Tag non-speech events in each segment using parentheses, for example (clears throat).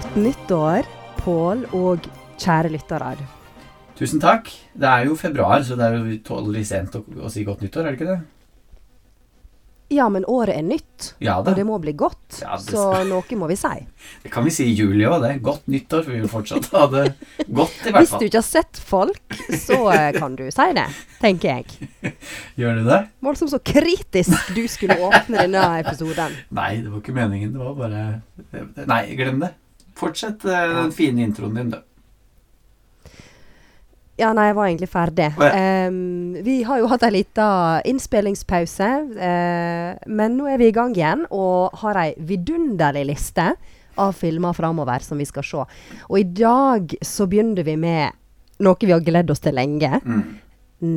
Godt nyttår, Pål og kjære lyttere. Tusen takk. Det er jo februar, så det er jo tålelig sent å, å si godt nyttår, er det ikke det? Ja, men året er nytt, Ja og det må bli godt. Ja, det så (laughs) noe må vi si. Det kan vi si i juli òg, det. Godt nyttår, for vi vil fortsatt ha det godt, i hvert fall. Hvis du ikke har sett folk, så eh, kan du si det, tenker jeg. (laughs) Gjør du det? Voldsomt så kritisk du skulle åpne denne episoden. Nei, det var ikke meningen. Det var bare Nei, glem det. Fortsett eh, den fine introen din, du. Ja, nei, jeg var egentlig ferdig. Oh, ja. um, vi har jo hatt ei lita innspillingspause, uh, men nå er vi i gang igjen og har ei vidunderlig liste av filmer framover som vi skal se. Og i dag så begynner vi med noe vi har gledd oss til lenge. Mm.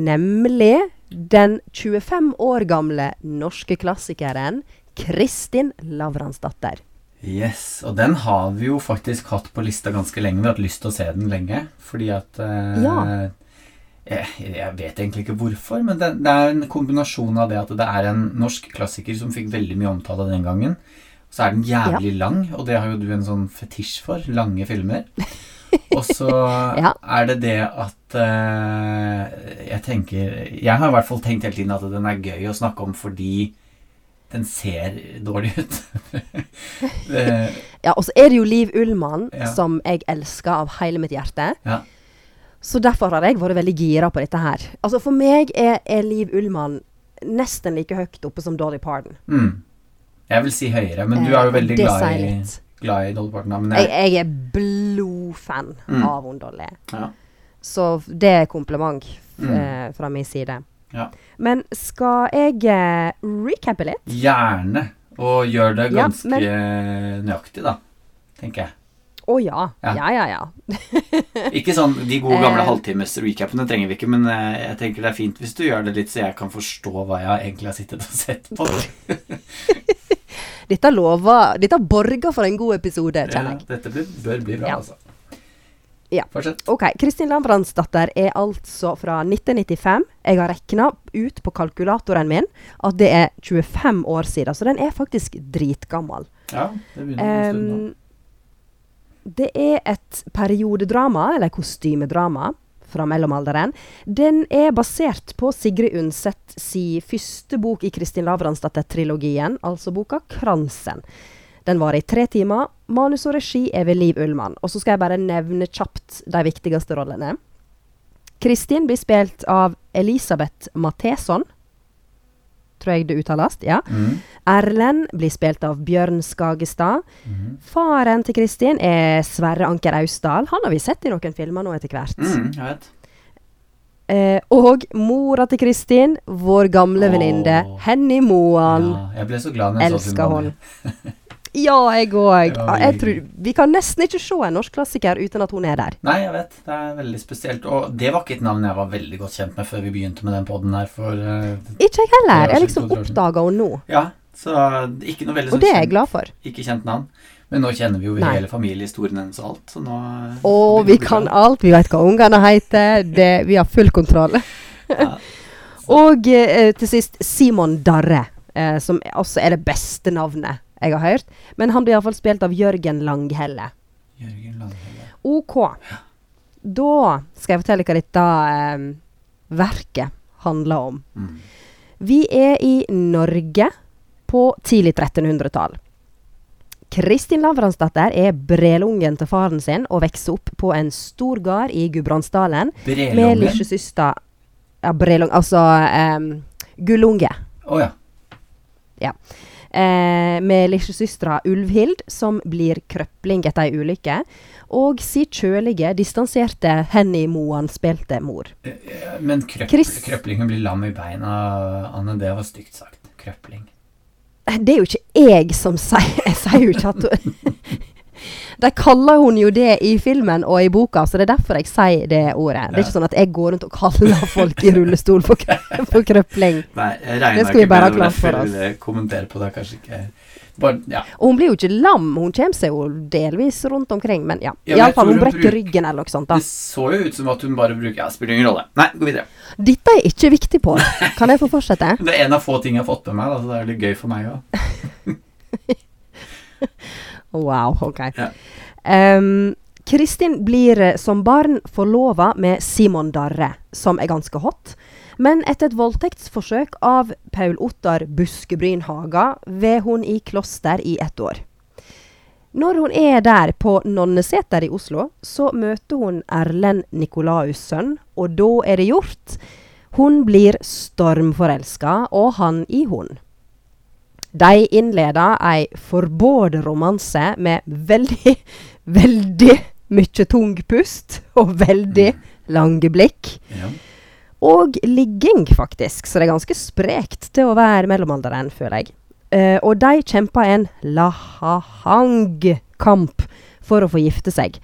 Nemlig den 25 år gamle norske klassikeren Kristin Lavransdatter. Yes, og den har vi jo faktisk hatt på lista ganske lenge. Vi har hatt lyst til å se den lenge, fordi at eh, Ja. jeg, jeg vet egentlig ikke hvorfor, men det, det er en kombinasjon av det at det er en norsk klassiker som fikk veldig mye omtale den gangen. Så er den jævlig lang, og det har jo du en sånn fetisj for. Lange filmer. Og så (laughs) Ja. er det det at eh, jeg tenker Jeg har i hvert fall tenkt hele tiden at den er gøy å snakke om fordi den ser dårlig ut. (laughs) Ja, og så er det jo Liv Ullmann, Ja. som jeg elsker av hele mitt hjerte. ja. Så derfor har jeg vært veldig gira på dette her. Altså For meg er, er Liv Ullmann nesten like høyt oppe som Dolly Parton. Mm. Jeg vil si høyere, men du er jo Eh, veldig glad i, glad i Dolly Parton. Men Jeg, jeg, jeg er blodfan Mm. av hun Dolly. ja. Så det er kompliment Mm. eh, fra min side. Ja. Men skal jeg eh, recappe litt? Gjerne. Og gjør det Ja, ganske nøyaktig, da. Tenker jeg. Å ja. Ja. Ja, ja, ja. (laughs) (laughs) Ikke sånn de gode gamle Eh. halvtimes recapene trenger vi ikke, men eh, jeg tenker det er fint hvis du gjør det litt, så jeg kan forstå hva jeg egentlig har sittet og sett på. (laughs) Dette lover Dette borger for en god episode, Ja, kjenner jeg. dette bør bli bra, Ja. altså. Ja. Fortsett. Ok, Kristin Lambrandsdatter er altså fra 1995. Jeg har regna ut på kalkulatoren min at det er 25 år siden, så den er faktisk dritgammel. Ja, det begynner en stund nå. Det er et periodedrama, eller kostymedrama, fra mellomalderen. Den er basert på Sigrid Undset si første bok i Kristin Lavransdatter-trilogien, altså boka 'Kransen'. Den var i tre timer. Manus og regi er ved Liv Ullmann. Og så skal jeg bare nevne kjapt de viktigste rollene. Kristin blir spilt av Elisabeth Matheson. Tror jeg det uttales. Ja. Mm. Erlend blir spilt av Bjørn Skagestad. Mm. Faren til Kristin er Sverre Anker Austdal. Han har vi sett i noen filmer nå etter hvert. Mm, jeg vet. Eh, og mora til Kristin, vår gamle oh. venninne Henny Moan. Ja, jeg ble så glad når jeg så Elsker filmen. hun. (laughs) Ja, jeg òg. Ja, jeg vi- kan nesten ikke se en norsk klassiker uten at hun er der. Nei, jeg vet. Det er veldig spesielt. Og det var ikke et navn jeg var veldig godt kjent med før vi begynte med den poden her. For uh, Ikke jeg heller. Jeg liksom oppdaga henne nå. ja, så ikke noe veldig Og sånn det er jeg glad for. ikke kjent navn. Men nå kjenner vi jo Nei. hele familiehistorien hennes og alt, så nå Og vi kan alt. Vi vet hva ungene heter. Det, vi har full kontroll. Ja. (laughs) Og eh, til sist Simon Darre, eh, som også er det beste navnet jeg har hørt. Men han blir iallfall spilt av Jørgen Langhelle. Jørgen Langhelle. OK. Da skal jeg fortelle hva dette eh, verket handler om. Mm. Vi er i Norge på tidlig 1300-tall. Kristin Lavransdatter er brelungen til faren sin og vokser opp på en stor gard i Gudbrandsdalen med lillesøster Ja, brelung... Altså um, gullunge. Å ja. Eh, med lillesøstera Ulvhild, som blir krøpling etter ei ulykke. Og si kjølige, distanserte Henny Moan spilte mor. Eh, eh, Men krøp, krøplingen blir lam i beina, Anne. Det var stygt sagt. Krøpling. Det er jo ikke jeg som sier (laughs) Jeg sier jo ikke at De kaller hun jo det i filmen og i boka, så det er derfor jeg sier det ordet. Det er ikke sånn at jeg går rundt og kaller folk i rullestol for, for (laughs) krøpling. Nei, jeg regner Det skal vi ikke bare med det, for oss. kommentere på det. Kanskje ikke bare, ja. Og hun blir jo ikke lam, hun kommer seg jo delvis rundt omkring, men ja. Ja, Iallfall, hun brekker bruk- ryggen eller noe sånt. da. Det så jo ut som at hun bare bruker Ja, spiller ingen rolle. Nei, gå videre. Dette er ikke viktig, Pål. (laughs) Kan jeg få fortsette? Det er en av få ting jeg har fått med meg, da, så det er litt gøy for meg òg. (laughs) Wow, ok. Ja. Um, Kristin blir eh, som barn forlova med Simon Darre, som er ganske hot. Men etter et voldtektsforsøk av Paul Ottar Buskebryn Haga ved hun i kloster i ett år. Når hun er der på Nonneseter i Oslo, så møter hun Erlend Nikolaus sønn, og da er det gjort. Hun blir stormforelska, og han i hun. De innleder ei forbåden romanse med veldig, (laughs) veldig mye tung pust og veldig lange blikk. Ja. Og ligging, faktisk. Så det er ganske sprekt til å være mellomalderen, føler jeg. Uh, og de kjemper en lahahang-kamp for å få gifte seg.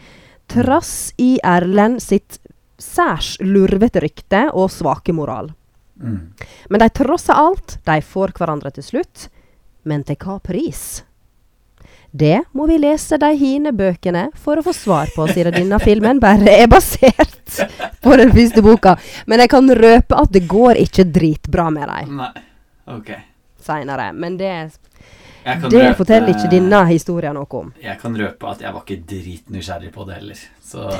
Trass i Erlend sitt særs lurvete rykte og svake moral. Mm. Men de trosser alt. De får hverandre til slutt. Men til hva pris? Det må vi lese de hine bøkene for å få svar på, siden denne filmen bare er basert på den første boka. Men jeg kan røpe at det går ikke dritbra med dem Nei. Ok. seinere. Men det, det røpe- forteller ikke denne historien noe om. Jeg kan røpe at jeg var ikke dritnysgjerrig på det heller. Så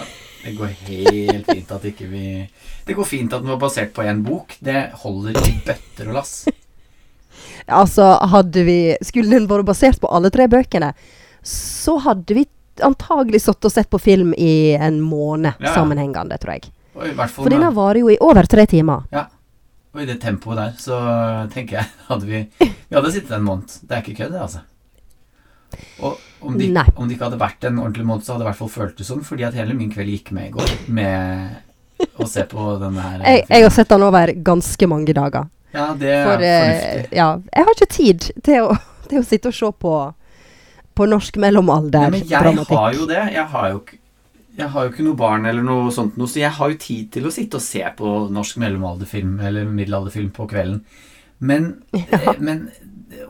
det går helt fint at ikke vi Det går fint at den var basert på én bok. Det holder i bøtter og lass. Altså, hadde vi Skulle den vært basert på alle tre bøkene, så hadde vi antagelig sittet og sett på film i en måned Ja, ja. sammenhengende, tror jeg. For denne varer jo i over tre timer. Ja. Og i det tempoet der, så tenker jeg (laughs) hadde vi Vi hadde sittet en måned. Det er ikke kødd, det, altså. Og om det, de ikke hadde vært en ordentlig måned, så hadde det i hvert fall føltes sånn, fordi at hele min kveld gikk med i går med å se på denne her Jeg, jeg har sett den over ganske mange dager. Ja, det er For eh, fornuftig. ja, jeg har ikke tid til å, til å sitte og se på, på norsk Nei, mellomalder men jeg har jo det. Jeg har jo, jeg har jo ikke noe barn eller noe sånt noe, så jeg har jo tid til å sitte og se på norsk mellomalderfilm eller middelalderfilm på kvelden. Men, (laughs) ja. men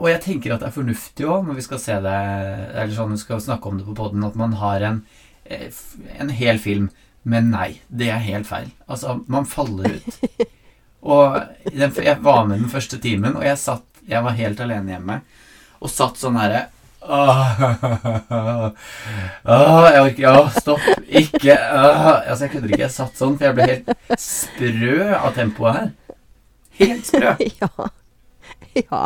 Og jeg tenker at det er fornuftig òg, når vi skal se det Eller sånn vi skal snakke om det på poden, at man har en, eh, en hel film. Men nei, det er helt feil. Altså, man faller ut. (laughs) Og den, jeg var med den første timen, og jeg satt Jeg var helt alene hjemme og satt sånn herre jeg orker Ja, stopp. Ikke åh. Altså, jeg kødder ikke. Jeg satt sånn, for jeg ble helt sprø av tempoet her. Helt sprø. (laughs) ja. ja.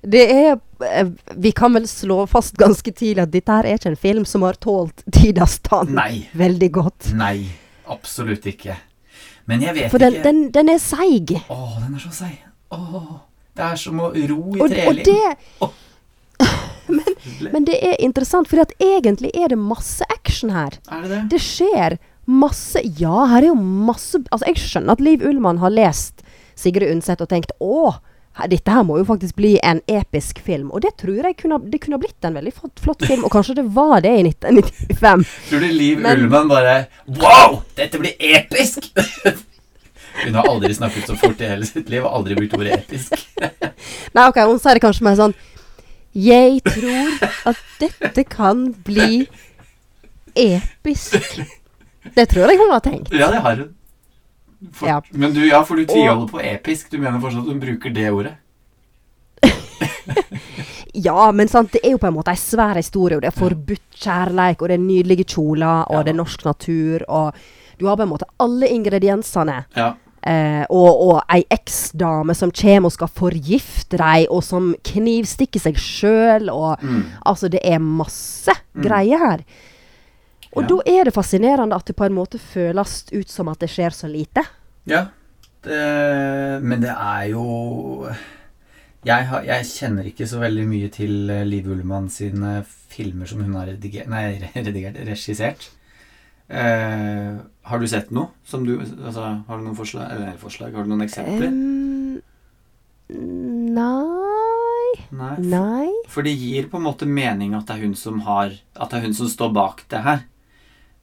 Det er eh, Vi kan vel slå fast ganske tidlig at dette her er ikke en film som har tålt tidas tann Nei. veldig godt. Nei. Absolutt ikke. Men jeg vet For den, ikke den, den er seig. Å, den er så seig. Det er som å ro i Og, og treling. det (laughs) men, Men det er interessant, for egentlig er det masse action her. Er det det? Det skjer masse Ja, her er jo masse Altså, jeg skjønner at Liv Ullmann har lest Sigrid Undset og tenkt å, dette her må jo faktisk bli en episk film. Og det tror jeg kunne, det kunne blitt en veldig flott, flott film, og kanskje det var det i 1995. (laughs) Tror du Liv Men- Ullmann bare Wow! Dette blir episk! (laughs) Hun har aldri snakket så fort i hele sitt liv og aldri brukt ordet episk. (laughs) Nei, ok, hun sier det kanskje mer sånn Jeg tror at dette kan bli episk. Det tror jeg hun har tenkt. Ja, det har hun. For, Ja. Men du, ja, for du tviholder på episk. Du mener fortsatt at hun bruker det ordet? (laughs) Ja, men sant, det er jo på en måte ei svær historie, og det er forbudt kjærleik, og det er nydelige kjoler, og Ja. det er norsk natur, og du har på en måte alle ingrediensene. Ja. Eh, og, og ei eksdame som kommer og skal forgifte deg, og som knivstikker seg sjøl, og Mm. Altså, det er masse Mm. greier her. Og Ja. da er det fascinerende at det på en måte føles ut som at det skjer så lite. ja. Det, men det er jo jeg, har, jeg kjenner ikke så veldig mye til eh, Liv Ullmann sine filmer som hun har redigert, nei, (laughs) redigert regissert. Eh, har du sett noe som du altså, Har du noen forslag? Eller forslag? Har du noen eksempler? Um, nei Nei. Nei. For det gir på en måte mening at det er hun som har At det er hun som står bak det her.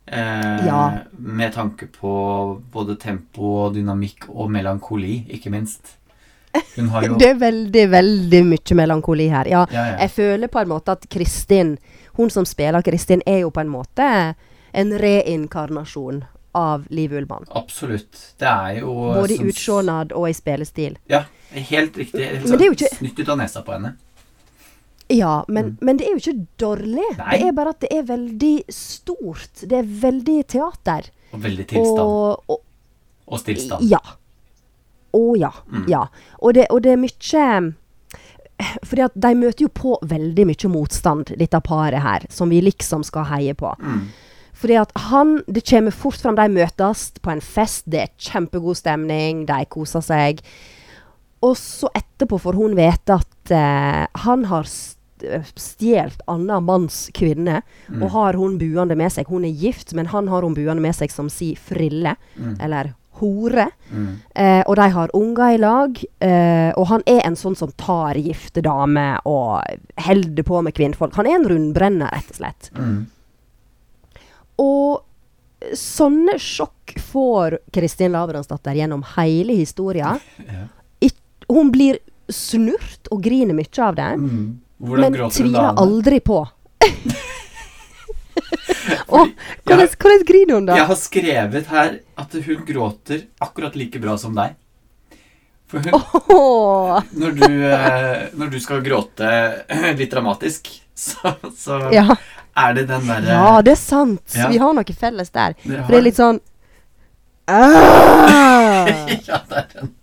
Eh, Ja. Med tanke på både tempo og dynamikk og melankoli, ikke minst. Hun har jo (laughs) Det er veldig, veldig mye melankoli her. Ja, ja, ja. jeg føler på en måte at Kristin, hun som spiller Kristin, er jo på en måte en reinkarnasjon av Liv Ullmann. Absolutt. Det er jo Både i utseende og i spillestil. Ja, helt riktig. Er ikke- Snytt ut av nesa på henne. Ja, men, men det er jo ikke dårlig. Nei. Det er bare at det er veldig stort. Det er veldig teater. Og veldig tilstand. Og, Og, og stillstand. Ja. Å ja. Mm. Ja. Og det, og det er mye Fordi at de møter jo på veldig mye motstand, dette paret her, som vi liksom skal heie på. Mm. Fordi at han Det kommer fort fram, de møtes på en fest, det er kjempegod stemning, de koser seg. Og så etterpå får hun vite at eh, han har stjålet annen manns kvinne, Mm. og har hun buende med seg. Hun er gift, men han har hun buende med seg som si frille, Mm. eller hore. Mm. Eh, og de har unger i lag. Eh, og han er en sånn som tar gifte damer og holder på med kvinnfolk. Han er en rundbrenner, rett og slett. Mm. Og sånne sjokk får Kristin Lavransdatter gjennom hele historia. Ja. Hun blir snurt og griner mye av det, Mm. Hvordan men tviler aldri på. (laughs) og hvordan, hvordan griner hun da? jeg har skrevet her at hun gråter akkurat like bra som deg. For hun, oh. når, du, eh, når du skal gråte (clears throat) litt dramatisk, så, så ja. er det den derre ja, det er sant. Ja. Vi har noe felles der. Har... For det er litt sånn (laughs) ah! Ja, det er den.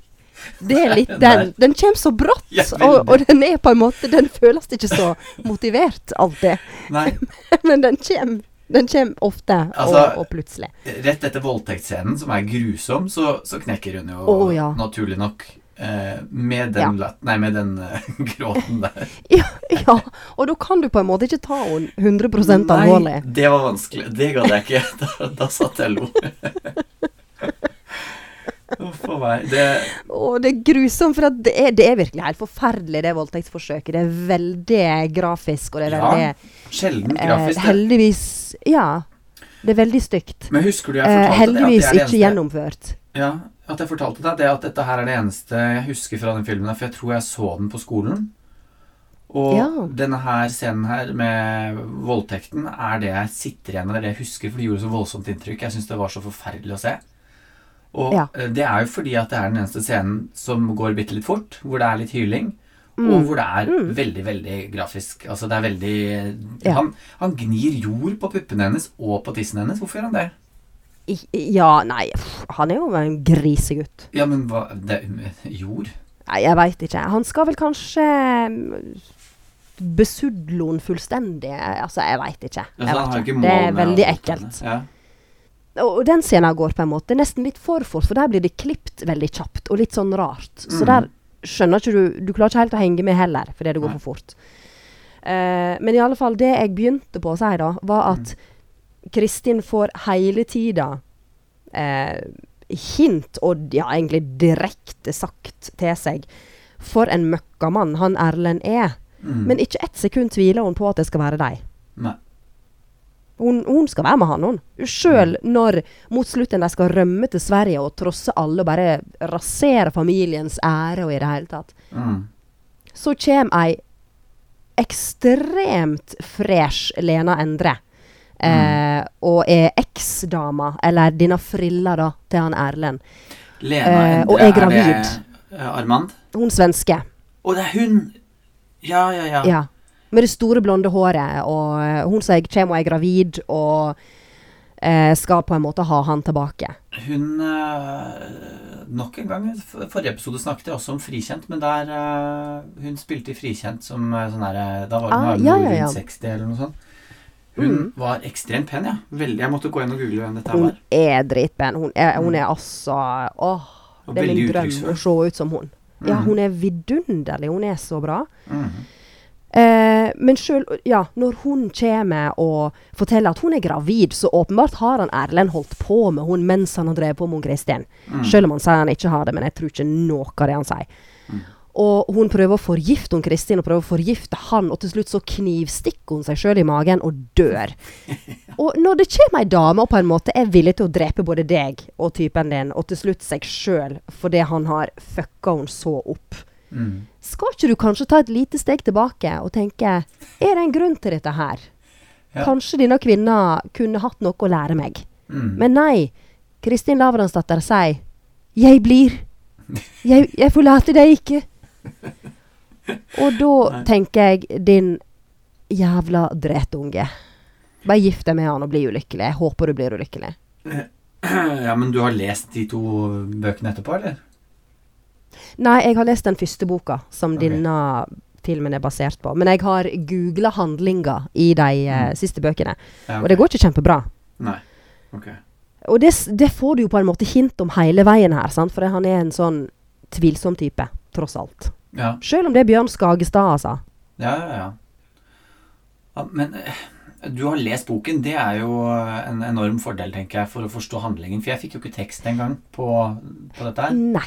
Det er litt (laughs) Den den. Kommer så brått, og, og den er på en måte Den føles ikke så motivert alltid. Nei, (laughs) Men den kommer. Den kommer ofte Altså, og, og plutselig. rett etter voldtektsscenen, som er grusom, så, så knekker hun jo oh, ja. naturlig nok eh, med den, lat- nei, med den uh, (laughs) gråten der. Ja, ja, og da kan du på en måte ikke ta henne 100 alvorlig. Nei, det var vanskelig. Det gadd jeg ikke. Da, da satt jeg og lo. Det Og det er grusomt, for det, er, det er virkelig helt forferdelig, det voldtektsforsøket. Det er veldig grafisk, og det er Ja, veldig Sjelden eh, grafisk. Eh, Heldigvis Ja. Det er veldig stygt. Men husker du jeg Eh, fortalte heldigvis det? det ikke gjennomført. Ja, at jeg fortalte deg det at dette her er det eneste jeg husker fra den filmen. For jeg tror jeg så den på skolen. Og Ja. denne her scenen her med voldtekten er det jeg sitter igjen med, det er det jeg husker, for det gjorde så voldsomt inntrykk. Jeg syns det var så forferdelig å se. Og Ja. eh, det er jo fordi at det er den eneste scenen som går bitte litt fort, hvor det er litt hyling. Mm. Og hvor det er veldig, veldig grafisk. Altså det er veldig Ja. han, han gnir jord på puppene hennes og på tissen hennes. Hvorfor gjør han det? I- Ja, nei, han er jo en grisegutt. Ja, men hva det, Jord? Nei, jeg veit ikke. Han skal vel kanskje mm, besudle henne fullstendig. Altså, jeg veit ikke. Ja, Jeg vet ikke. ikke Det er veldig ekkelt. Ja. Og den scenen går på en måte nesten litt for fort, for der blir det klipt veldig kjapt, og litt sånn rart. Så Mhm. der skjønner ikke du Du klarer ikke helt å henge med heller, fordi det går Nei. for fort. Uh, men i alle fall, det jeg begynte på å si da, var at Kristin får hele tida uh, hint, og ja, egentlig direkte sagt til seg, for en møkkamann han Erlend er. Mm. Men ikke ett sekund tviler hun på at det skal være deg. Nei. Hun, hun skal være med han, hun. Sjøl når mot slutten de skal rømme til Sverige og trosse alle og bare rasere familiens ære og i det hele tatt, Mm. så kommer ei ekstremt fresh Lena Endre. Eh, og er eksdama, eller denne frilla, da, til han Erlend. Lena Eh, Endre, og er det, Er det Armand? Hun svenske. Å, det er hun! Ja, ja, ja. Ja. Med det store, blonde håret. Og hun hun sier kommer og er gravid, og eh, skal på en måte ha han tilbake. Hun eh, Nok en gang, for- forrige episode snakket jeg også om Frikjent, men der eh, Hun spilte i Frikjent som eh, sånn herre Da var hun Ah, ja, ja, ja, rundt ja, ja. 60 eller noe sånt. Hun Mm. var ekstremt pen, ja. Veldig, Jeg måtte gå inn og google hvem dette Hun var. er dritpen. Hun er, hun er altså Åh, det er min drøm å se ut som hun. Ja, Mhm. hun er vidunderlig. Hun er så bra. Mhm. Eh, men sjøl ja, når hun kommer og forteller at hun er gravid, så åpenbart har han Erlend holdt på med hun mens han har drevet på med hun Kristin. Mm. Selv om han sier han ikke har det, men jeg tror ikke noe av det han sier. Mm. Og hun prøver å forgifte hun Kristin og prøver å forgifte han, og til slutt så knivstikker hun seg sjøl i magen og dør. (laughs) Og når det kommer ei dame og på en måte er villig til å drepe både deg og typen din, og til slutt seg sjøl fordi han har fucka hun så opp, Mm. skal ikke du kanskje ta et lite steg tilbake og tenke Er det en grunn til dette her? Ja. Kanskje denne kvinna kunne hatt noe å lære meg. Mm. Men nei. Kristin Lavransdatter sier 'Jeg blir'. (laughs) Jeg, jeg forlater deg ikke. Og da Nei. tenker jeg, din jævla dretunge. Bare gift deg med han og bli ulykkelig. Jeg håper du blir ulykkelig. (clears throat) Ja, men du har lest de to bøkene etterpå, eller? Nei, jeg har lest den første boka, som okay. denne filmen er basert på. Men jeg har googla handlinger i de eh, Mm. siste bøkene. Ja, Og det går ikke kjempebra. Nei. Ok. Og det, det får du jo på en måte hint om hele veien her, sant? for han er en sånn tvilsom type, tross alt. Ja, Selv om det er Bjørn Skagestad, altså. ja, ja. ja. ja men eh, du har lest boken. Det er jo en enorm fordel, tenker jeg, for å forstå handlingen. For jeg fikk jo ikke tekst engang på, på dette her. Nei.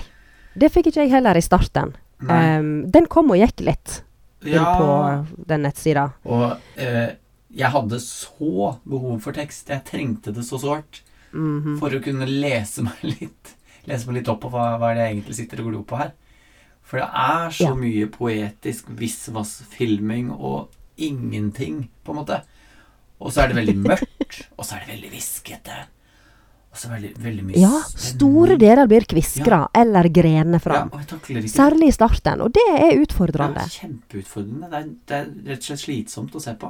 Det fikk ikke jeg heller i starten. Um, den kom og gikk litt inn Ja, på den nettsida. og eh, jeg hadde så behov for tekst. Jeg trengte det så sårt Mhm. for å kunne lese meg (laughs) litt Lese meg litt opp på hva, hva det jeg egentlig sitter og glor på her. For det er så Ja. mye poetisk visvas-filming og ingenting, på en måte. Og så er det veldig mørkt, og så er det veldig hviskete. Og så veldig, veldig mye Ja, store deler blir kviskra eller Ja, fram. og jeg takler Særlig i starten, og det er utfordrende. er kjempeutfordrende. Det er, det er rett og slett slitsomt å se på.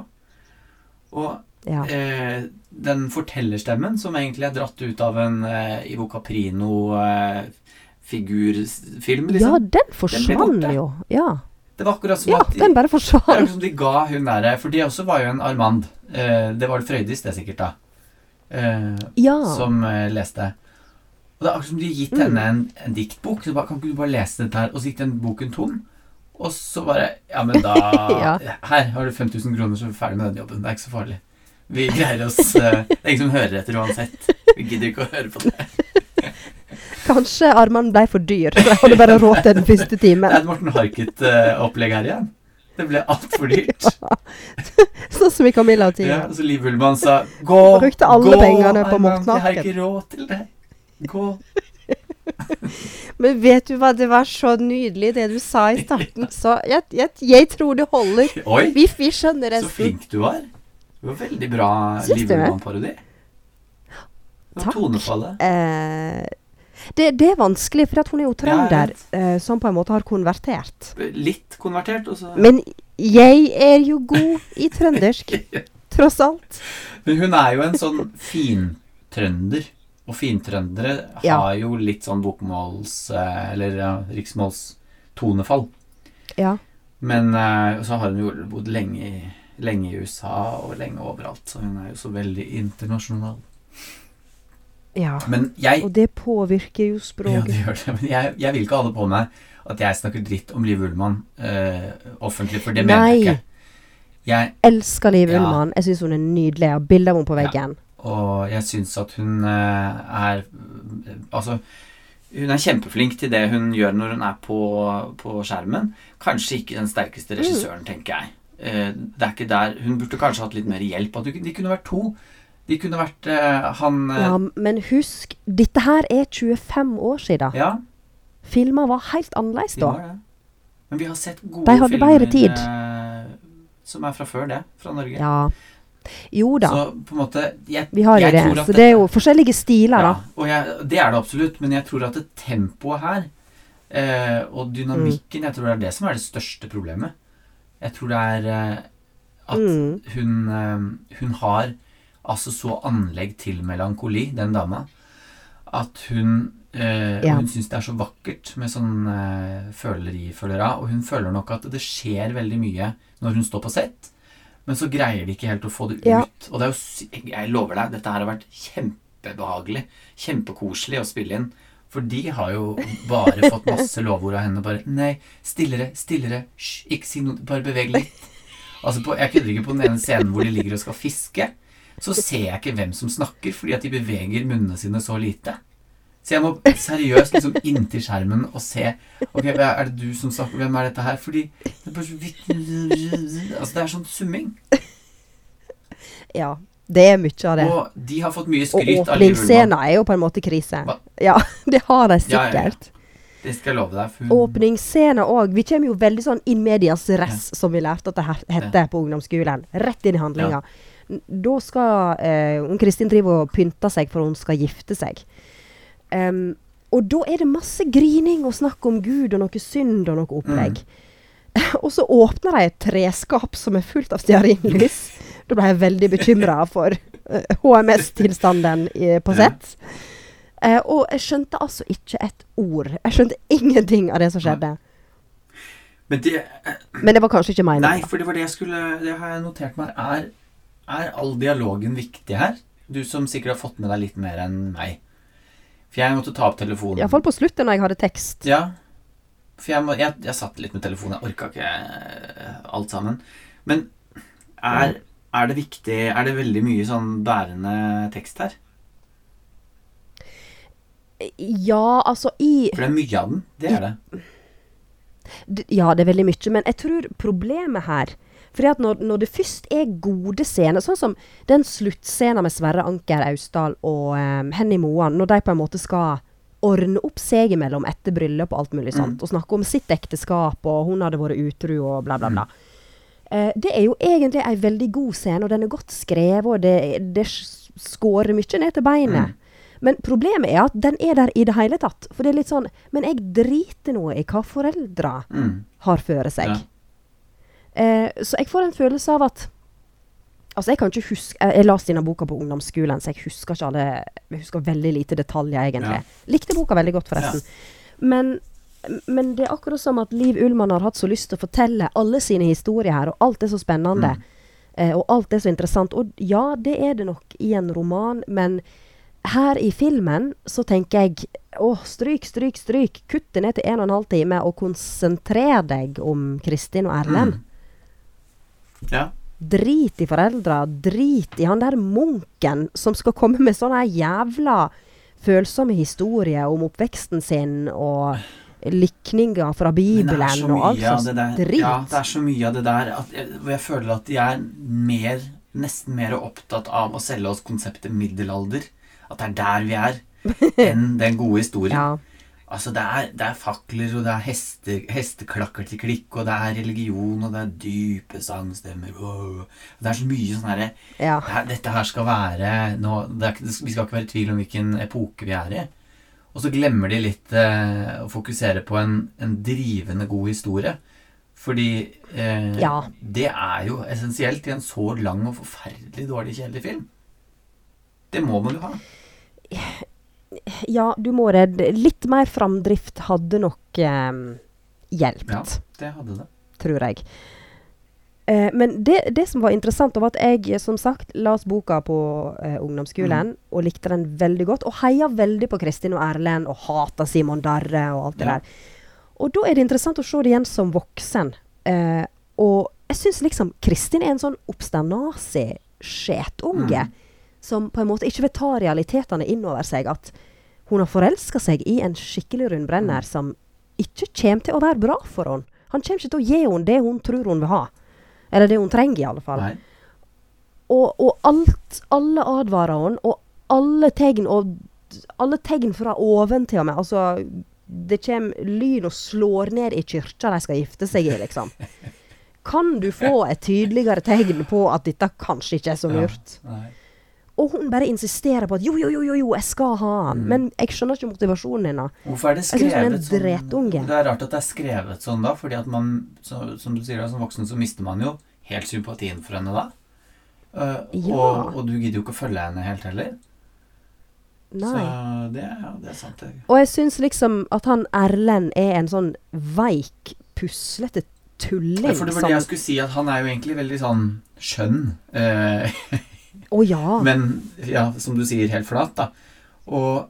Og Ja. eh, den fortellerstemmen som egentlig er dratt ut av en eh, Ivo Caprino-figurfilm, ja, liksom. den forsvant jo. Ja. Det var akkurat som ja, at de, den bare det er som de ga hun derre For det også var jo en Armand. Eh, det var Frøydis, det sikkert, da. Eh, Ja. Som eh, leste. Og det er akkurat som de har gitt Mm. henne en, en diktbok. Så bare, kan ikke du bare lese dette her? Og så gikk den boken tom. Og så bare Ja, men da (laughs) Ja. Her har du 5000 kroner, så er vi ferdig med den jobben. Det er ikke så farlig. Vi greier oss uh, (laughs) Det er ingen som hører etter uansett. Vi gidder ikke å høre på det. (laughs) Kanskje armene ble for dyr. så Jeg hadde bare råd til den første timen. Det er et Morten Harket-opplegg her igjen. Det ble altfor dyrt. (laughs) Sånn som i Camilla og Ja, så Liv Ullmann sa Gå, Brukte alle gå, pengene på Morten Jeg har ikke råd til det. Gå. (laughs) Men vet du hva, det var så nydelig det du sa i starten. (laughs) Så jeg, jeg, jeg tror det holder. Oi, Vi, vi skjønner så flink du var. Det var veldig bra Liv Ullmann-parodi. Takk. tonefallet. Eh, det, det er vanskelig, for hun er jo trønder, eh, som på en måte har konvertert. Litt konvertert, også. Men jeg er jo god i trøndersk, (laughs) tross alt. Men hun er jo en sånn fintrønder. Og fintrøndere Ja. har jo litt sånn bokmåls- eh, eller ja, riksmålstonefall. Ja. Men eh, så har hun jo bodd lenge, i- lenge i USA og lenge overalt, så hun er jo så veldig internasjonal. Ja. Men jeg Og det påvirker jo språket. Ja, det gjør det. Men jeg, jeg vil ikke ha det på meg at jeg snakker dritt om Liv Ullmann eh, offentlig, for det mener jeg ikke. Jeg, Elsker Liv Ja. Ullmann. Jeg syns hun er nydelig. Jeg har bilde av henne på Ja. veggen. og jeg syns at hun eh, er Altså, hun er kjempeflink til det hun gjør når hun er på, på skjermen. Kanskje ikke den sterkeste Mm. regissøren, tenker jeg. Uh, det er ikke der Hun burde kanskje hatt litt mer hjelp. At de kunne vært to. De kunne vært uh, han uh, Ja, men husk, dette her er 25 år siden. ja, Filmer var helt annerledes de da. var det. Men vi har sett gode filmer eh, som er fra før det, fra Norge. Ja. Jo da, Så på en måte jeg, vi har jo det. Så det er jo forskjellige stiler, ja, da. og jeg, Det er det absolutt, men jeg tror at det tempoet her og dynamikken Jeg tror det er det som er det største problemet. Jeg tror det er at Mm. hun, hun har altså så anlegg til melankoli, den dama, at hun Uh, Ja. Hun syns det er så vakkert med sånn eh, følerifølere, og hun føler nok at det skjer veldig mye når hun står på sett, men så greier de ikke helt å få det ut. Ja. Og det er jo, jeg lover deg, dette her har vært kjempebehagelig, kjempekoselig å spille inn. For de har jo bare fått masse lovord av henne. Bare 'Nei, stillere, stillere. Hysj, ikke si noe. Bare beveg litt.' Altså på, Jeg kødder ikke på den ene scenen hvor de ligger og skal fiske. Så ser jeg ikke hvem som snakker, fordi at de beveger munnene sine så lite. Så jeg må seriøst liksom inntil skjermen og se Ok, er det du som snakker? Hvem er dette her? Fordi det er bare så Altså, det er sånn summing. Ja, det er mye av det. Og de har fått mye skryt av Liv Ullmann. åpningsscena er jo på en måte krise. Hva? Ja, (laughs) det har de Ja, ja, ja. Det skal jeg love deg. For hun, Åpningsscena òg. Vi kommer jo veldig sånn in medias res, som vi lærte at det her- hette på ungdomsskolen. Rett inn i handlinga. Ja. Da skal eh, hun Kristin drive og pynte seg for hun skal gifte seg. Um, og da er det masse grining og snakk om Gud og noe synd og noe opplegg. (laughs) og så åpner de et treskap som er fullt av stearinlys. (laughs) da ble jeg veldig bekymra for eh, HMS-tilstanden på sett. Eh, og jeg skjønte altså ikke et ord. Jeg skjønte ingenting av det som skjedde. Men det Men det var kanskje ikke Nei, for det var det jeg skulle Det har jeg notert meg. Er, er all dialogen viktig her? Du som sikkert har fått med deg litt mer enn meg. For jeg måtte ta opp telefonen. Iallfall på slutten når jeg hadde tekst. Ja. For jeg, må, jeg, jeg satt litt med telefonen. Jeg orka ikke eh, alt sammen. Men er, er det viktig Er det veldig mye sånn bærende tekst her? Ja, altså i For det er mye av den. Det er det. Ja, det er veldig mye, men jeg tror problemet her fordi at når, når det først er gode scener, sånn som den sluttscenen med Sverre Anker Austdal og um, Henny Moan, når de på en måte skal ordne opp seg imellom etter bryllup og alt mulig sånt, og snakke om sitt ekteskap, og hun hadde vært utru og bla, bla, bla. Eh, det er jo egentlig ei veldig god scene, og den er godt skrevet, og det, det skårer mye ned til beinet. Men problemet er at den er der i det hele tatt. For det er litt sånn Men jeg driter nå i hva foreldra Mm. har føre seg. Ja. Eh, så jeg får en følelse av at Altså, jeg kan ikke huske Jeg, jeg leste denne boka på ungdomsskolen, så jeg husker ikke alle Jeg husker veldig lite detaljer, egentlig. Likte boka veldig godt, forresten. Men, men det er akkurat som at Liv Ullmann har hatt så lyst til å fortelle alle sine historier her, og alt er så spennende. Eh, og alt er så interessant. Og ja, det er det nok i en roman, men her i filmen så tenker jeg å, stryk, stryk, stryk. Kutt det ned til en og en halv time, og konsentrer deg om Kristin og Erlend. Ja. Drit i foreldra. Drit i han der munken som skal komme med sånne jævla følsomme historier om oppveksten sin og likninger fra Bibelen og alt sånt. slags drit. Ja, det er så mye av det der at jeg, jeg føler at de er mer, nesten mer opptatt av å selge oss konseptet middelalder. At det er der vi er, (laughs) enn den gode historien. Ja. Altså, det er, det er fakler, og det er heste, hesteklakker til klikk, og det er religion, og det er dype sangstemmer wow. Det er så mye sånn herre ja. det Dette her skal være nå, er, Vi skal ikke være i tvil om hvilken epoke vi er i. Og så glemmer de litt eh, å fokusere på en, en drivende god historie. Fordi eh, Ja. det er jo essensielt i en så lang og forferdelig dårlig, kjedelig film. Det må man jo ha. (laughs) ja, du må redde Litt mer framdrift hadde nok eh, hjulpet. Ja, det hadde det. tror jeg. Eh, men det, det som var interessant, var at jeg som sagt las boka på eh, ungdomsskolen og likte den veldig godt. Og heia veldig på Kristin og Erlend og hata Simon Darre og alt det Ja. der. Og da er det interessant å se det igjen som voksen. Eh, og jeg syns liksom Kristin er en sånn obsternasig skjetunge. Mm. Som på en måte ikke vil ta realitetene inn over seg. At hun har forelska seg i en skikkelig rundbrenner Mm. som ikke kommer til å være bra for henne. Han kommer ikke til å gi henne det hun tror hun vil ha. Eller det hun trenger, i alle fall. Og, og alt, alle advarer henne, og alle tegn, og alle tegn fra oven til og med. Altså, det kommer lyn og slår ned i kyrkja de skal gifte seg i, liksom. (laughs) Kan du få et tydeligere tegn på at dette kanskje ikke er så lurt? Ja, nei. Og hun bare insisterer på at jo, jo, jo, jo, jo jeg skal ha han. Mm. Men jeg skjønner ikke motivasjonen hennes. Hvorfor er det er skrevet sånn. Det er rart at det er skrevet sånn da, fordi at man, så, som du sier, da, som voksen så mister man jo helt sympatien for henne da. Uh, Ja. og, og du gidder jo ikke å følge henne helt heller. Nei. Så det, ja, det er sant. Jeg. Og jeg syns liksom at han Erlend er en sånn veik, puslete tulling Ja, for det var det jeg skulle si, at han er jo egentlig veldig sånn skjønn. Eh, (laughs) Å ja. men ja, som du sier, helt flat, da. Og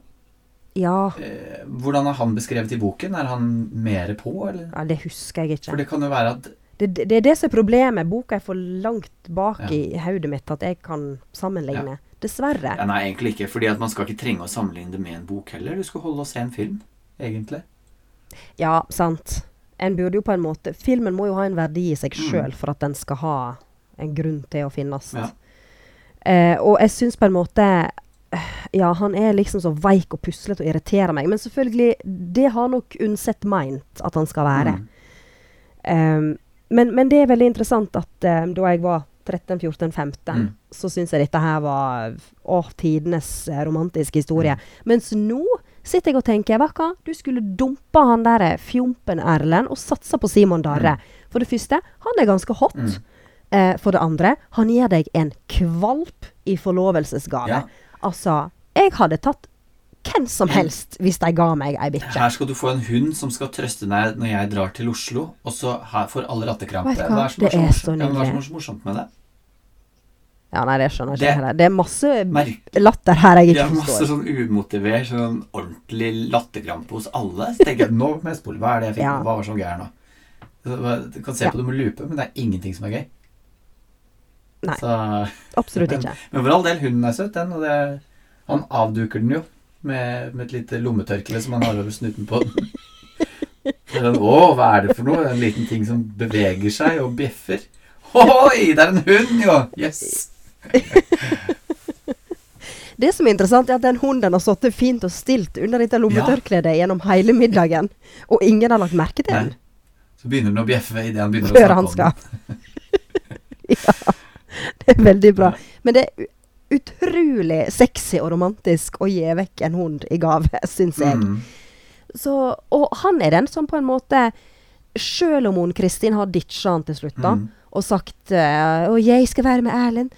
ja. eh, hvordan er han beskrevet i boken? Er han mer på, eller? Ja, Det husker jeg ikke. For det kan jo være at Det, det, det er det som er problemet. Boka er for langt bak Ja. i hodet mitt at jeg kan sammenligne. Dessverre. ja, Nei, egentlig ikke. fordi at man skal ikke trenge å sammenligne det med en bok heller. Du skal holde og se en film, egentlig. Ja, sant. En burde jo på en måte Filmen må jo ha en verdi i seg Mm. for at den skal ha en grunn til å finnes. Ja. Eh, og jeg syns på en måte eh, Ja, han er liksom så veik og puslete og irriterer meg. Men selvfølgelig, det har nok Undset meint at han skal være. Mm. Um, men, men det er veldig interessant at eh, da jeg var 13-14-15, Mm. så syns jeg dette her var å, tidenes eh, romantiske historie. Mens nå sitter jeg og tenker vet hva, du skulle dumpa han der fjompen Erlend og satsa på Simon Darre. For det første, han er ganske hot. Eh, for det andre, han gir deg en kvalp i forlovelsesgave. Ja. Altså, jeg hadde tatt hvem som helst hvis de ga meg ei bikkje. Her skal du få en hund som skal trøste deg når jeg drar til Oslo, og så her får alle rattekrampe. Hva? Hva er er Det så er så Ja, hva er nydelig. er så morsomt med det? Ja, nei, det skjønner ikke Det- jeg heller. Det er masse Merk- latter her jeg ikke forstår. Det er masse sånn umotivert, sånn ordentlig latterkrampe hos alle. Så tenker jeg, nå må jeg spole. Hva er det jeg fikk? Ja. Hva var så her nå? Du kan se Ja. på det med lupe, men det er ingenting som er gøy. Nei. Så, Absolutt ikke. (laughs) men for all del, hunden er søt, den. Og det, han avduker den jo med, med et lite lommetørkle som han har over snuten på den. Å, hva er det for noe? En liten ting som beveger seg og bjeffer. Oi, det er en hund, jo! Yes! (laughs) Det som er interessant, er at den hunden har sittet fint og stilt under dette lommetørkledet gjennom hele middagen, og ingen har lagt merke til den. Nei. Så begynner den å bjeffe idet han begynner å Før snakke han om den. (laughs) ja. (laughs) Veldig bra. Men det er utrolig sexy og romantisk å gi vekk en hund i gave, (laughs) syns jeg. Mm. Så, og han er den som på en måte Selv om hun Kristin har ditcha han til slutt, da, Mm. og sagt uh, 'Å, jeg skal være med Erlend',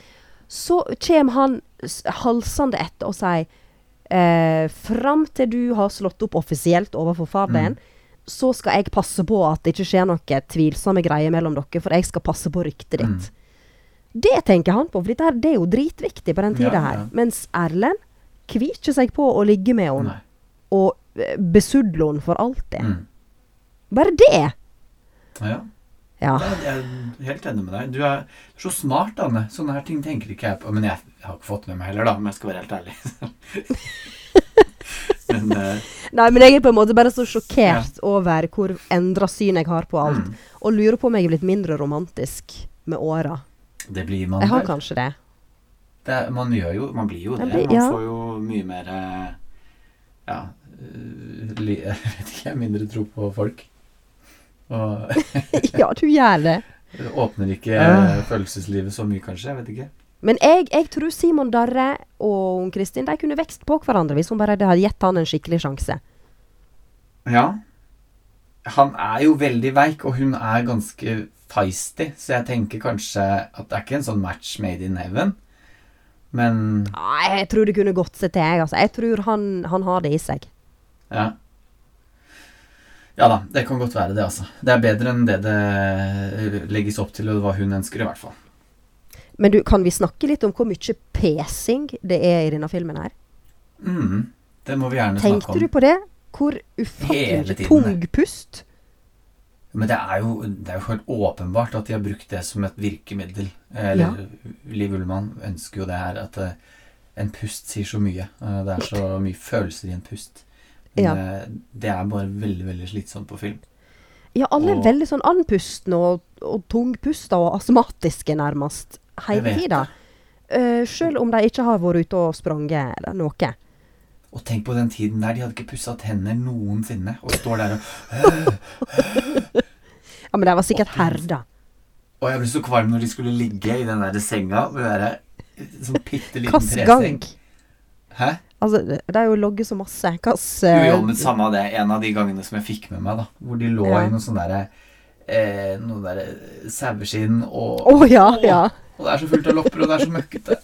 så kommer han halsende etter og sier eh, 'Fram til du har slått opp offisielt overfor far Mm. så skal jeg passe på at det ikke skjer noe tvilsomme greier mellom dere, for jeg skal passe på ryktet Mm. Det tenker han på, for dette her, det er jo dritviktig på den tida Ja, her. ja. Mens Erlend kvikker seg på å ligge med henne og eh, besudle henne for alltid. Mm. Bare det! Ja. Ja. Jeg jeg er helt enig med deg. Du er så smart, Anne. Sånne her ting tenker ikke jeg på. Men jeg, jeg har ikke fått med meg heller, da, om jeg skal være helt ærlig. (laughs) men uh, Nei, men jeg er på en måte bare så sjokkert over hvor endra syn jeg har på alt. mm, Og lurer på om jeg er blitt mindre romantisk med åra. Det blir man Jeg har vel. kanskje det. Det er, man, gjør jo, man blir jo det. Blir, ja. man får jo mye mer eh, Ja eh, li, (laughs) Jeg vet ikke, mindre tro på folk. Og (laughs) ja, du gjør det. åpner ikke uh. følelseslivet så mye, kanskje. Jeg vet ikke. Men jeg, jeg tror Simon Darre og Kristin de kunne vekst på hverandre hvis hun bare hadde gitt han en skikkelig sjanse. Ja. Han er jo veldig veik, og hun er ganske feisty, så jeg tenker kanskje at det er ikke en sånn match made in heaven. Men Nei, jeg tror det kunne gått seg til, jeg. Altså. Jeg tror han, han har det i seg. ja. Ja da, det kan godt være det, altså. Det er bedre enn det det legges opp til, og hva hun ønsker, i hvert fall. Men du, kan vi snakke litt om hvor mye pesing det er i denne filmen her? Mm, det må vi gjerne snakke Tenkte om. du på det? Hvor ufattelig tungpust... mye tung pust? Men det er, jo, det er jo helt åpenbart at de har brukt det som et virkemiddel. Eller Liv Ullmann ønsker jo det her, at eh, en pust sier så mye. Eh, Det er så mye følelser i en pust. Men Ja. eh, det er bare veldig, veldig slitsomt på film. Ja, alle er veldig sånn andpustne og, og tungpusta og astmatiske, nærmest, hele tida. Uh, Sjøl om de ikke har vært ute og sprunget eller noe. Og tenk på den tiden der de hadde ikke pussa tenner noensinne. Og står der og (laughs) Ja, Men de var sikkert herda. Og jeg ble så kvalm når de skulle ligge i den der senga med den der sånn bitte liten gang? treseng. Hæ? Altså, det er jo ligget så masse. Jo, uh... jo, men samme det. En av de gangene som jeg fikk med meg, da. Hvor de lå Ja. i noe sånn derre eh, Noe derre saueskinn og Å ja, ja. Og det er så fullt av lopper, og det er så møkkete.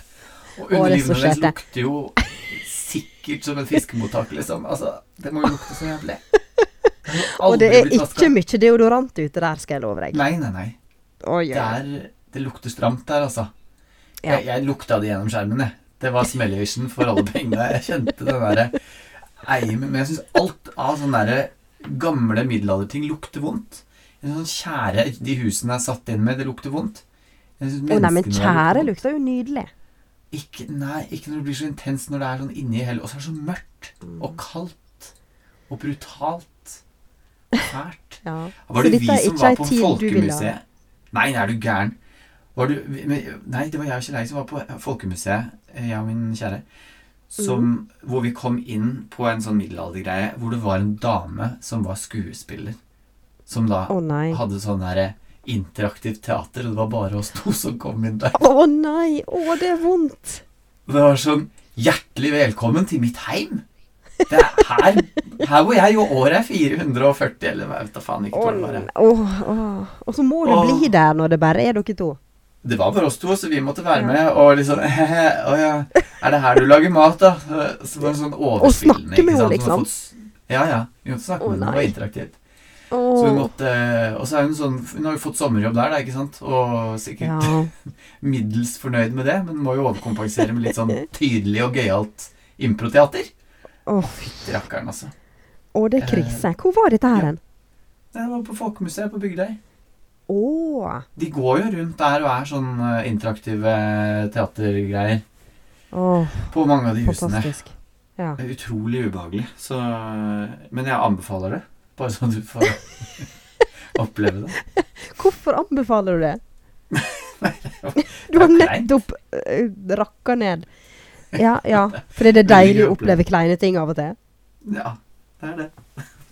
Og er underlivene deres lukter jo sikkert som en fiskemottak, liksom. Altså, det må jo lukte så jævlig. (laughs) Og det er ikke mye deodorant ute der, skal jeg love deg. Nei, nei, nei. Oi, Det, oi. Der, det lukter stramt der, altså. Ja. Jeg, jeg lukta det gjennom skjermen, jeg. Det var smellvision for alle pengene. Jeg kjente den derre eimen Men jeg syns alt av sånne derre gamle middelalderting lukter vondt. En sånn kjære de husene er satt inn med, det lukter vondt. Å oh, nei, men kjære lukter jo nydelig. Ikke, nei, ikke når det blir så intenst når det er sånn inni hele Og så er det så mørkt Mm. og kaldt og brutalt. Fælt. Ja. Var det vi som var på. Folkemuseet? Nei, er du gæren? Var du, nei, det var jeg og Kjell Eik som var på Folkemuseet, eh, jeg og min kjære. Som, Mm. Hvor vi kom inn på en sånn middelaldergreie hvor det var en dame som var skuespiller. Som da oh, hadde sånn der interaktivt teater, og det var bare oss to som kom inn der. Å nei! Å, det er vondt! Det var sånn Hjertelig velkommen til mitt heim! Det er her, her hvor jeg, jo året er 440, eller jeg vet da faen ikke. Hvor det åh, åh. Og så må du Åh. bli der når det bare er dere to. Det var bare oss to, så vi måtte være med. Og liksom (laughs) Å ja, er det her du lager mat, da? Så det var sånn overspillende. snakke med henne, liksom. Ja, ja. Vi måtte snakke med henne. Det var nei. Interaktivt. Så hun måtte Og så er hun sånn Hun har jo fått sommerjobb der, da, ikke sant? Og sikkert Ja. (laughs) middels fornøyd med det, men må jo overkompensere med litt sånn tydelig og gøyalt improteater. Oh. Fytti rakkeren, altså. Å, det er krise. Hvor var dette her ja. Det var på Folkemuseet på Bygdøy. Oh. De går jo rundt der og er sånn eh, interaktive teatergreier Oh. på mange av de husene. Ja. Utrolig ubehagelig. Så, men jeg anbefaler det. Bare så du får (laughs) oppleve det. Hvorfor anbefaler du det? (laughs) (laughs) Du har nettopp uh, rakka ned. Ja, ja. Fordi det er deilig å oppleve kleine ting av og til. Ja, det er det.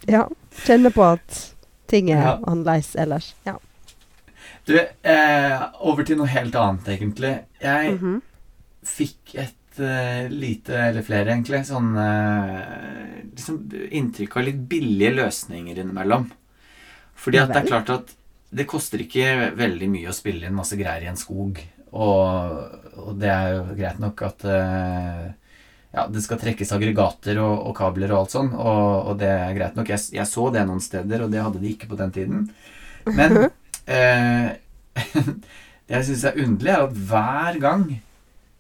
Ja. Kjenne på at ting er Ja. annerledes ellers. Ja. Du, eh, over til noe helt annet, egentlig. Jeg Mhm. fikk et eh, lite, eller flere egentlig, sånn eh, liksom inntrykk av litt billige løsninger innimellom. Fordi at det er klart at det koster ikke veldig mye å spille inn masse greier i en skog. Og, og det er jo greit nok at eh, ja, det skal trekkes aggregater og, og kabler og alt sånn, og, og det er greit nok. Jeg, jeg så det noen steder, og det hadde de ikke på den tiden. Men (laughs) eh, (laughs) det jeg syns er underlig, er at hver gang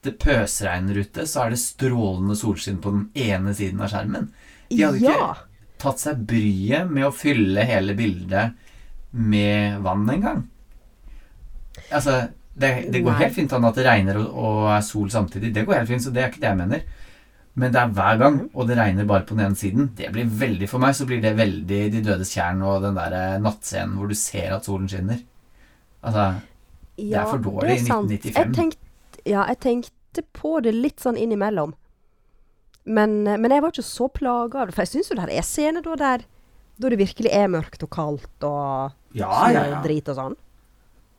det pøsregner ute, så er det strålende solskinn på den ene siden av skjermen. De hadde ikke tatt seg bryet med å fylle hele bildet med vann engang. Altså, det, det går Nei. helt fint an at det regner og, og er sol samtidig. Det går helt fint, så det er ikke det jeg mener. Men det er hver gang, og det regner bare på den ene siden. Det blir veldig For meg så blir det veldig De dødes tjern og den der eh, nattscenen hvor du ser at solen skinner. Altså ja, er for dårlig er i 1995. Jeg tenkte, ja, jeg tenkte på det litt sånn innimellom. Men, eh, men jeg var ikke så plaga av det. For jeg syns jo det her er scener da der da det virkelig er mørkt og kaldt og Ja, ja, ja. drit og sånn.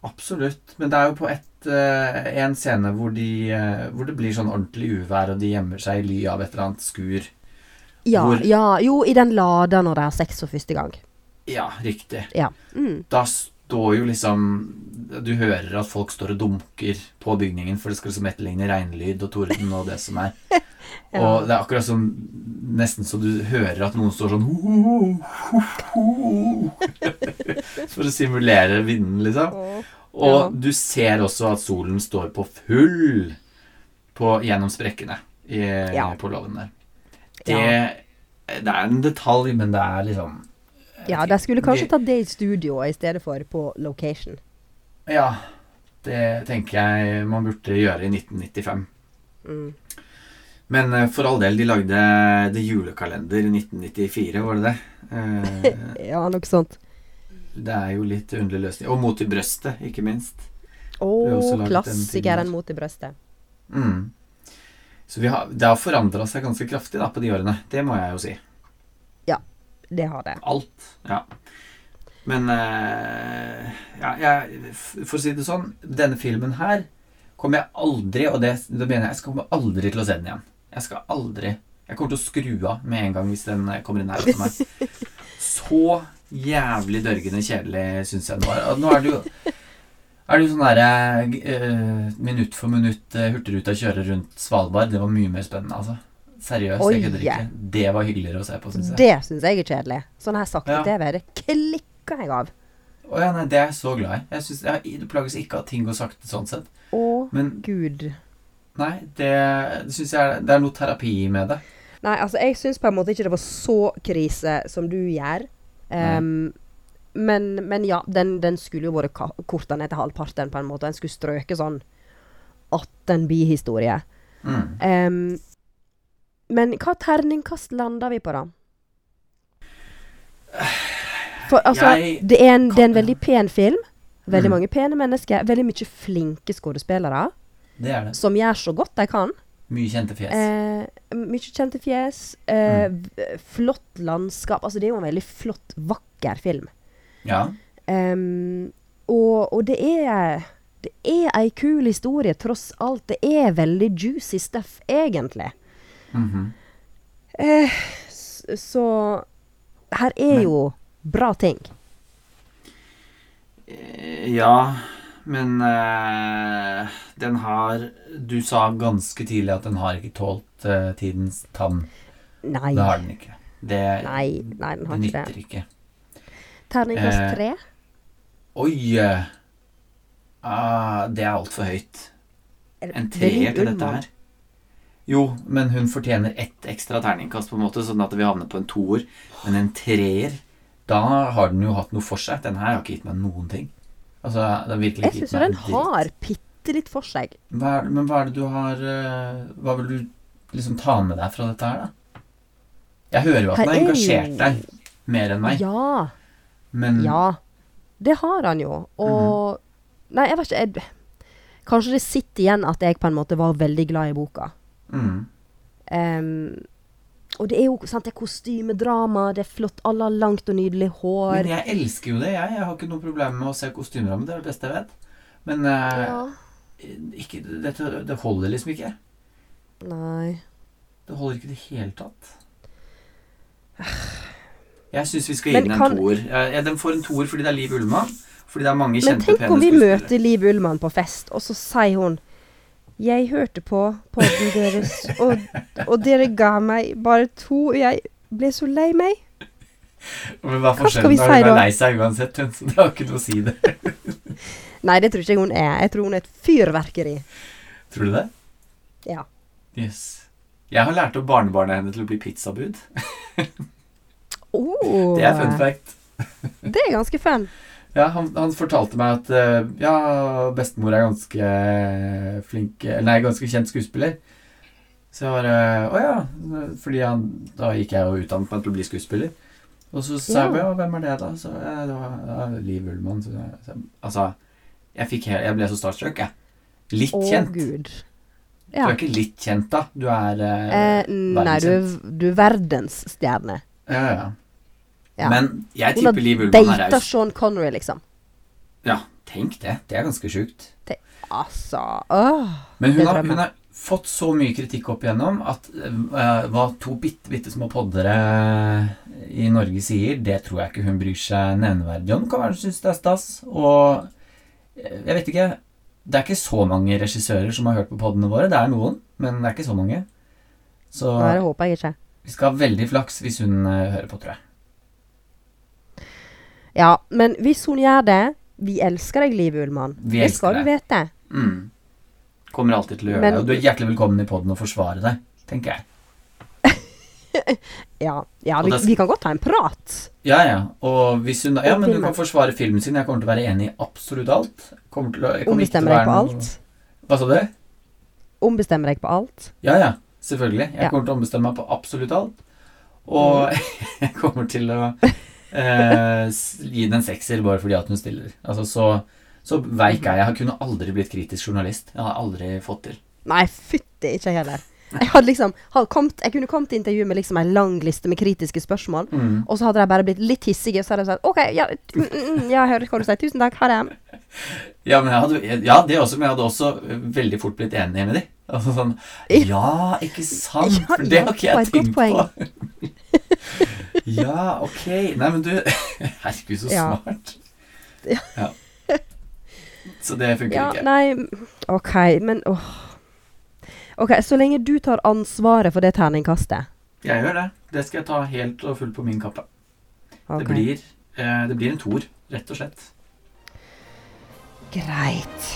Absolutt. Men det er jo på et, uh, en scene hvor, de, uh, hvor det blir sånn ordentlig uvær, og de gjemmer seg i ly av et eller annet skur. Ja, Hvor- ja, jo, i den lada når de har sex for første gang. Ja, riktig. Ja. Mm. Da står jo liksom Du hører at folk står og dunker på bygningen, for det skal liksom etterligne regnlyd og torden og det som er. (laughs) Ja. Og det er akkurat som Nesten så du hører at noen står sånn ho, ho, ho, (laughs) For å simulere vinden, liksom. Og du ser også at solen står på full på, gjennom sprekkene i, Ja. på låven der. Det, det er en detalj, men det er liksom Ja, de skulle kanskje tatt det i studio i stedet for på location. Ja, det tenker jeg man burde gjøre i 1995. Mm. Men eh, for all del, de lagde The Julekalender i 1994, var det det? Eh, (laughs) Ja, noe sånt. det er jo litt underlig løsning. Og Mot i brøstet, ikke minst. Å, klassikeren mot i brøstet. Mm. Så vi har, det har forandra seg ganske kraftig da, på de årene. Det må jeg jo si. Det har det. Alt. Ja. Men eh, ja, jeg, For å si det sånn, denne filmen her kommer jeg aldri Og det, det mener jeg, jeg skal komme aldri til å se den igjen. Jeg skal aldri Jeg kommer til å skru av med en gang hvis den eh, kommer inn her. meg. (laughs) Så jævlig dørgende kjedelig syns jeg den var. Og nå er det jo er det jo sånn derre uh, minutt for minutt uh, Hurtigruta kjører rundt Svalbard. Det var mye mer spennende, altså. Seriøst, Oi. jeg kødder ikke. Det var hyggeligere å se på, syns jeg. Det syns jeg er kjedelig. Sånn her sakte Ja. TV, det klikker jeg av. Å ja, nei, det er jeg så glad i. Jeg synes, jeg, Det plages ikke at ting går sakte sånn sett. Å, Men gud. nei, det, det syns jeg er, det er noe terapi med det. Nei, altså, jeg syns på en måte ikke det var så krise som du gjør. Um, men, men ja, den, den skulle jo vært korta ned til halvparten, på en måte. En skulle strøke sånn 18 bihistorie. Mm. Ehm, men hva terningkast lander vi på, da? For altså, det, er en, det er en veldig pen film. Veldig Mm. mange pene mennesker. Veldig mye flinke skuespillere Det er det. som gjør så godt de kan. Mye kjente fjes. Eh, mye kjente fjes. Eh, Mm. Flott landskap. Altså, det er jo en veldig flott, vakker film. Ja. Um, og, og det er Det er ei kul historie, tross alt. Det er veldig juicy stuff, egentlig. Mhm. Eh, så her er Men- jo bra ting. Eh, Ja, men eh, den har Du sa ganske tidlig at den har ikke tålt eh, tidens tann. Nei. Det har den ikke. Det, Nei, nei, den har det ikke det. nytter ikke. Terningkast Eh, tre? Oi! eh, Ah, det er altfor høyt. En er treer til dette her. Jo, men hun fortjener ett ekstra terningkast, på en måte, sånn at vi havner på en toer. Men en treer, da har den jo hatt noe for seg. Den her har ikke gitt meg noen ting. Altså, den virkelig Jeg ikke syns gitt jo meg den en dritt. har bitte litt for seg. Hva er, men hva er det du har eh, Hva vil du liksom ta med deg fra dette her, da? Jeg hører jo at den har er engasjert deg mer enn meg, Ja. men Ja. Det har han jo. Og Nei, jeg vet ikke jeg, Kanskje det sitter igjen at jeg på en måte var veldig glad i boka. Mm, Um, og det er jo sant, det er kostymedrama, det er flott, alle har langt og nydelig hår. Men jeg elsker jo det, jeg. Jeg har ikke noe problem med å se kostymedrama. Det er det beste jeg vet. Men uh, ja. ikke, det, det holder liksom ikke. Nei. Det holder ikke i det hele tatt. (sighs) Jeg syns vi skal gi den en kan- toer. Ja, den får en toer fordi det er Liv Ullmann. Fordi det er mange Men tenk om vi møter Liv Ullmann på fest, og så sier hun Jeg hørte på podden deres, og, og dere ga meg bare to, og jeg ble så lei meg. Men hva er forskjellen? er hun da? lei seg uansett, hun, så det har ikke noe å si det. (laughs) Nei, det tror ikke jeg hun er. Jeg tror hun er et fyrverkeri. Tror du det? Ja. Yes. Jeg har lært opp barnebarnet henne til å bli pizzabud. (laughs) Oh, Det er fun fact. Det er ganske fun. Ja, han, han fortalte meg at uh, ja, bestemor er ganske flink Nei, ganske kjent skuespiller. Så jeg bare Å ja. Fordi han, da gikk jeg jo utdannet meg til å bli skuespiller. Og så sa jeg Ja. ja, hvem er det, da? Så ja, det var ja, Liv Ullmann. Så, så, altså, jeg, fikk jeg ble så starstruck, jeg. Litt Å, kjent. gud. Du er ikke litt kjent, da. Du er eh, Eh, nei, du er, du er verdensstjerne. Ja, ja. Ja. Men jeg Hun tipper Liv Ullmann er Data raus. Sean Connery, liksom. Ja, tenk det. Det er ganske sjukt. Altså åh. Men hun har, hun har fått så mye kritikk opp igjennom at uh, hva to bitte, bitte små poddere i Norge sier, det tror jeg ikke hun bryr seg nevneverdig om. Kan være hun syns det er stas. Og eh, jeg vet ikke Det er ikke så mange regissører som har hørt på poddene våre. Det er noen, men det er ikke så mange. Så Nei, det håpet, ikke. vi skal ha veldig flaks hvis hun uh, hører på, tror jeg. Ja, men hvis hun gjør det Vi elsker deg, Liv Ullmann. Vi det skal du deg. vite. Mm. Kommer alltid til å gjøre Men- det. Og du er hjertelig velkommen i podden og forsvare deg, tenker jeg. (laughs) Ja, ja vi, vi kan godt ta en prat. Ja, ja. Og hvis hun Ja, men du kan forsvare filmen sin. Jeg kommer til å være enig i absolutt alt. Kommer til å, jeg kommer ikke til å Ombestemme deg på noe- alt. Hva sa du? Ombestemmer deg på alt. Ja, ja. Selvfølgelig. Jeg Ja. kommer til å ombestemme meg på absolutt alt. Og (laughs) jeg kommer til å eh, gi den en sekser bare fordi at hun stiller. Altså, så så veik er jeg. Jeg kunne aldri blitt kritisk journalist. Jeg har aldri fått til. Nei, fytti ikke heller. Jeg hadde liksom hadde kommet, Jeg kunne kommet til intervju med liksom en lang liste med kritiske spørsmål. Mm. Og så hadde de bare blitt litt hissige, og så hadde de sagt OK, ja, mm, mm, mm, jeg hører hva du sier. Tusen takk. Ha det. (laughs) Ja, men jeg hadde, ja, det også, men jeg hadde også veldig fort blitt enig med dem. Altså sånn Ja, ikke (laughs) sant? Ja, For det har ikke jeg tenkt på. Ja, ok. Nei, men du (laughs) Herregud, så smart. Ja. Ja. Så det funker Ja, ikke. nei OK, men åh. OK, så lenge du tar ansvaret for det terningkastet Jeg gjør det. Det skal jeg ta helt og fullt på min kappe. Okay. Det, blir, eh, det blir en toer, rett og slett. Greit.